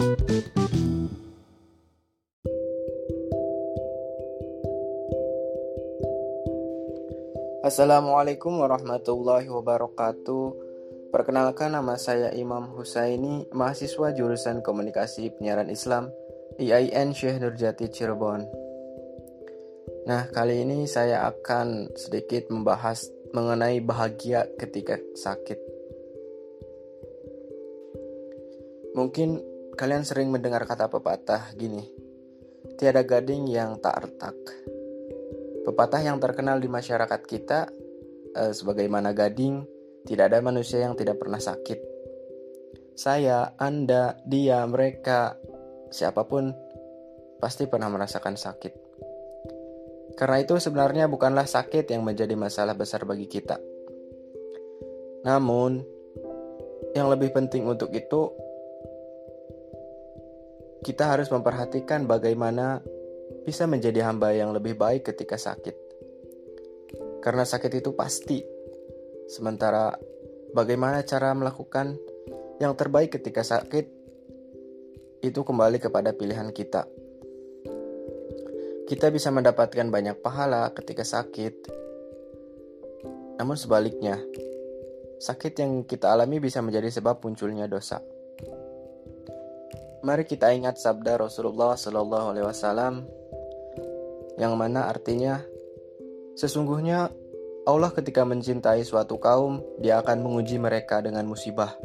Assalamualaikum warahmatullahi wabarakatuh. Perkenalkan nama saya Imam Husaini, mahasiswa jurusan Komunikasi Penyiaran Islam IAIN Syekh Nurjati Cirebon. Nah, kali ini saya akan sedikit membahas mengenai bahagia ketika sakit. Mungkin kalian sering mendengar kata pepatah gini, tiada gading yang tak retak. Pepatah yang terkenal di masyarakat kita eh, sebagaimana gading, tidak ada manusia yang tidak pernah sakit. Saya, Anda, dia, mereka, siapa pun pasti pernah merasakan sakit. Karena itu sebenarnya bukanlah sakit yang menjadi masalah besar bagi kita. Namun, yang lebih penting untuk itu kita harus memperhatikan bagaimana bisa menjadi hamba yang lebih baik ketika sakit. Karena sakit itu pasti. Sementara bagaimana cara melakukan yang terbaik ketika sakit itu kembali kepada pilihan kita. Kita bisa mendapatkan banyak pahala ketika sakit. Namun sebaliknya, sakit yang kita alami bisa menjadi sebab munculnya dosa. Mari kita ingat sabda Rasulullah Shallallahu Alaihi Wasallam yang mana artinya sesungguhnya Allah ketika mencintai suatu kaum, dia akan menguji mereka dengan musibah.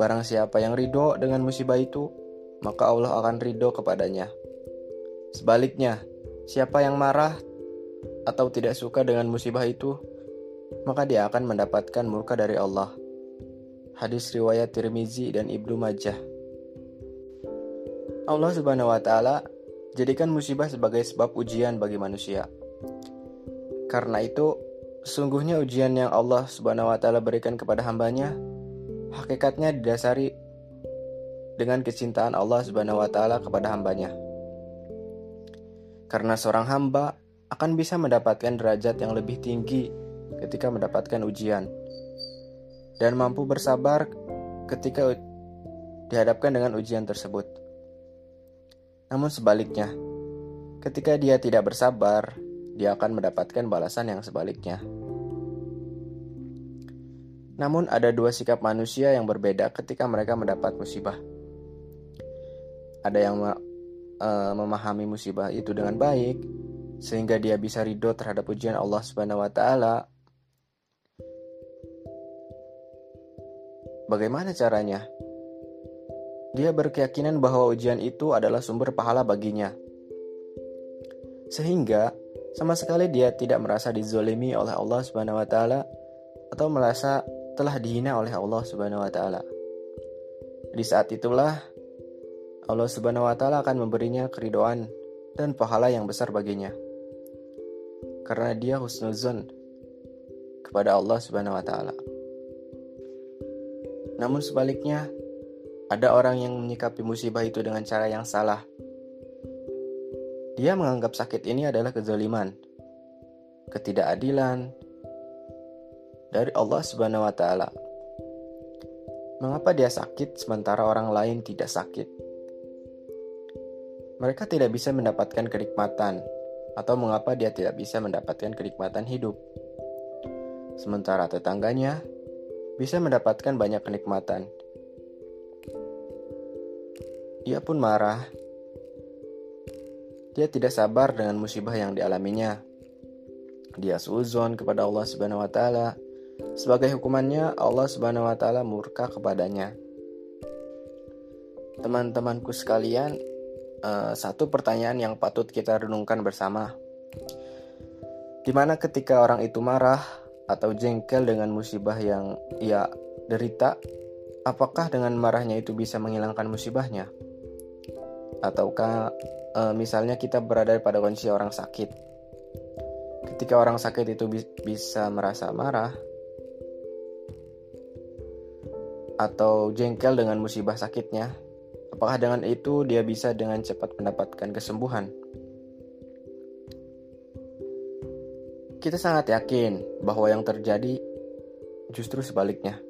Barang siapa yang ridho dengan musibah itu, maka Allah akan ridho kepadanya. Sebaliknya, siapa yang marah atau tidak suka dengan musibah itu, maka dia akan mendapatkan murka dari Allah. Hadis riwayat Tirmizi dan Ibnu Majah. Allah Subhanahu wa taala Jadikan musibah sebagai sebab ujian bagi manusia. Karena itu, sungguhnya ujian yang Allah Subhanahu wa taala berikan kepada hambanya hakikatnya didasari dengan kecintaan Allah Subhanahu wa taala kepada hambanya. Karena seorang hamba akan bisa mendapatkan derajat yang lebih tinggi ketika mendapatkan ujian dan mampu bersabar ketika dihadapkan dengan ujian tersebut. Namun sebaliknya, ketika dia tidak bersabar, dia akan mendapatkan balasan yang sebaliknya. Namun ada dua sikap manusia yang berbeda ketika mereka mendapat musibah. Ada yang uh, memahami musibah itu dengan baik sehingga dia bisa ridho terhadap ujian Allah Subhanahu wa taala. Bagaimana caranya? Dia berkeyakinan bahwa ujian itu adalah sumber pahala baginya. Sehingga sama sekali dia tidak merasa dizolimi oleh Allah Subhanahu wa taala atau merasa telah dihina oleh Allah Subhanahu wa taala. Di saat itulah Allah Subhanahu wa taala akan memberinya keridoan dan pahala yang besar baginya. Karena dia husnuzon kepada Allah Subhanahu wa taala. Namun sebaliknya, ada orang yang menyikapi musibah itu dengan cara yang salah. Dia menganggap sakit ini adalah kezaliman, ketidakadilan dari Allah Subhanahu wa taala. Mengapa dia sakit sementara orang lain tidak sakit? Mereka tidak bisa mendapatkan kenikmatan atau mengapa dia tidak bisa mendapatkan kenikmatan hidup. Sementara tetangganya bisa mendapatkan banyak kenikmatan ia pun marah. Dia tidak sabar dengan musibah yang dialaminya. Dia suzon kepada Allah Subhanahu wa taala. Sebagai hukumannya, Allah Subhanahu wa taala murka kepadanya. Teman-temanku sekalian, uh, satu pertanyaan yang patut kita renungkan bersama. Di mana ketika orang itu marah atau jengkel dengan musibah yang ia derita, apakah dengan marahnya itu bisa menghilangkan musibahnya? Ataukah e, misalnya kita berada pada kondisi orang sakit. Ketika orang sakit itu bi bisa merasa marah atau jengkel dengan musibah sakitnya, apakah dengan itu dia bisa dengan cepat mendapatkan kesembuhan? Kita sangat yakin bahwa yang terjadi justru sebaliknya.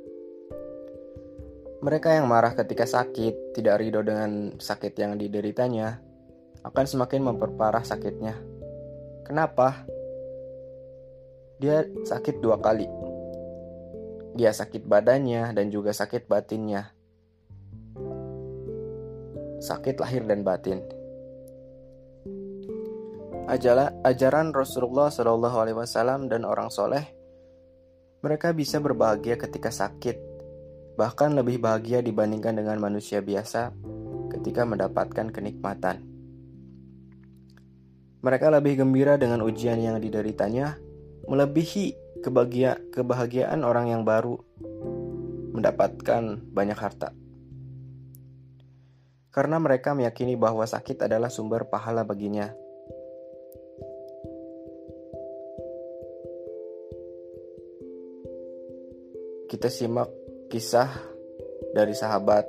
Mereka yang marah ketika sakit, tidak ridho dengan sakit yang dideritanya, akan semakin memperparah sakitnya. Kenapa? Dia sakit dua kali. Dia sakit badannya dan juga sakit batinnya. Sakit lahir dan batin. Ajaran Rasulullah Wasallam dan orang soleh, mereka bisa berbahagia ketika sakit bahkan lebih bahagia dibandingkan dengan manusia biasa ketika mendapatkan kenikmatan. Mereka lebih gembira dengan ujian yang dideritanya, melebihi kebahagia kebahagiaan orang yang baru mendapatkan banyak harta. Karena mereka meyakini bahwa sakit adalah sumber pahala baginya. Kita simak kisah dari sahabat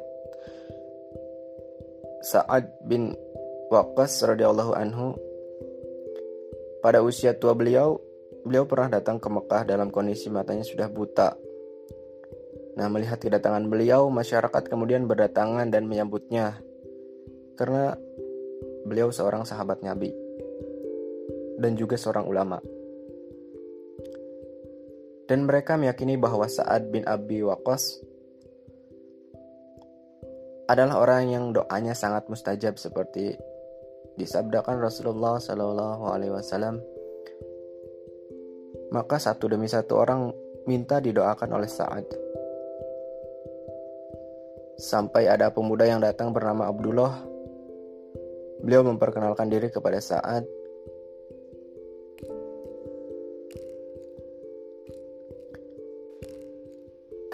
Sa'ad bin Waqqas radhiyallahu anhu. Pada usia tua beliau beliau pernah datang ke Mekah dalam kondisi matanya sudah buta. Nah, melihat kedatangan beliau, masyarakat kemudian berdatangan dan menyambutnya karena beliau seorang sahabat Nabi dan juga seorang ulama dan mereka meyakini bahwa Sa'ad bin Abi Waqqas adalah orang yang doanya sangat mustajab seperti disabdakan Rasulullah Shallallahu Alaihi Wasallam. Maka satu demi satu orang minta didoakan oleh Sa'ad. Sampai ada pemuda yang datang bernama Abdullah. Beliau memperkenalkan diri kepada Sa'ad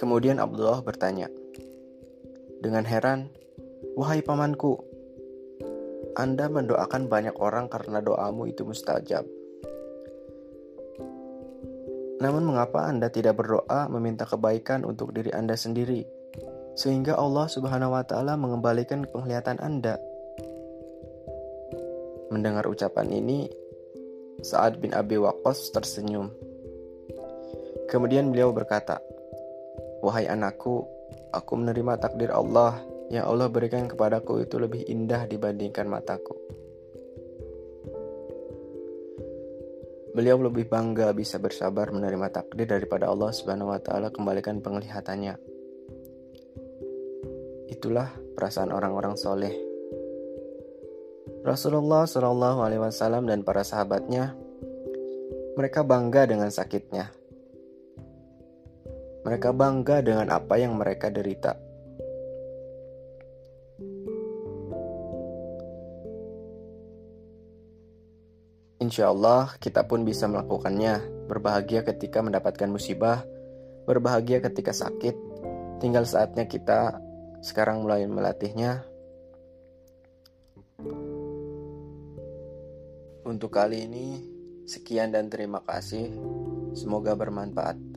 Kemudian Abdullah bertanya, dengan heran, "Wahai pamanku, Anda mendoakan banyak orang karena doamu itu mustajab. Namun mengapa Anda tidak berdoa meminta kebaikan untuk diri Anda sendiri sehingga Allah Subhanahu wa taala mengembalikan penglihatan Anda?" Mendengar ucapan ini, Sa'ad bin Abi Waqqas tersenyum. Kemudian beliau berkata, Wahai anakku, aku menerima takdir Allah yang Allah berikan kepadaku itu lebih indah dibandingkan mataku. Beliau lebih bangga bisa bersabar menerima takdir daripada Allah Subhanahu wa taala kembalikan penglihatannya. Itulah perasaan orang-orang soleh. Rasulullah Shallallahu Alaihi Wasallam dan para sahabatnya, mereka bangga dengan sakitnya, mereka bangga dengan apa yang mereka derita. Insya Allah, kita pun bisa melakukannya. Berbahagia ketika mendapatkan musibah, berbahagia ketika sakit. Tinggal saatnya kita sekarang mulai melatihnya. Untuk kali ini, sekian dan terima kasih. Semoga bermanfaat.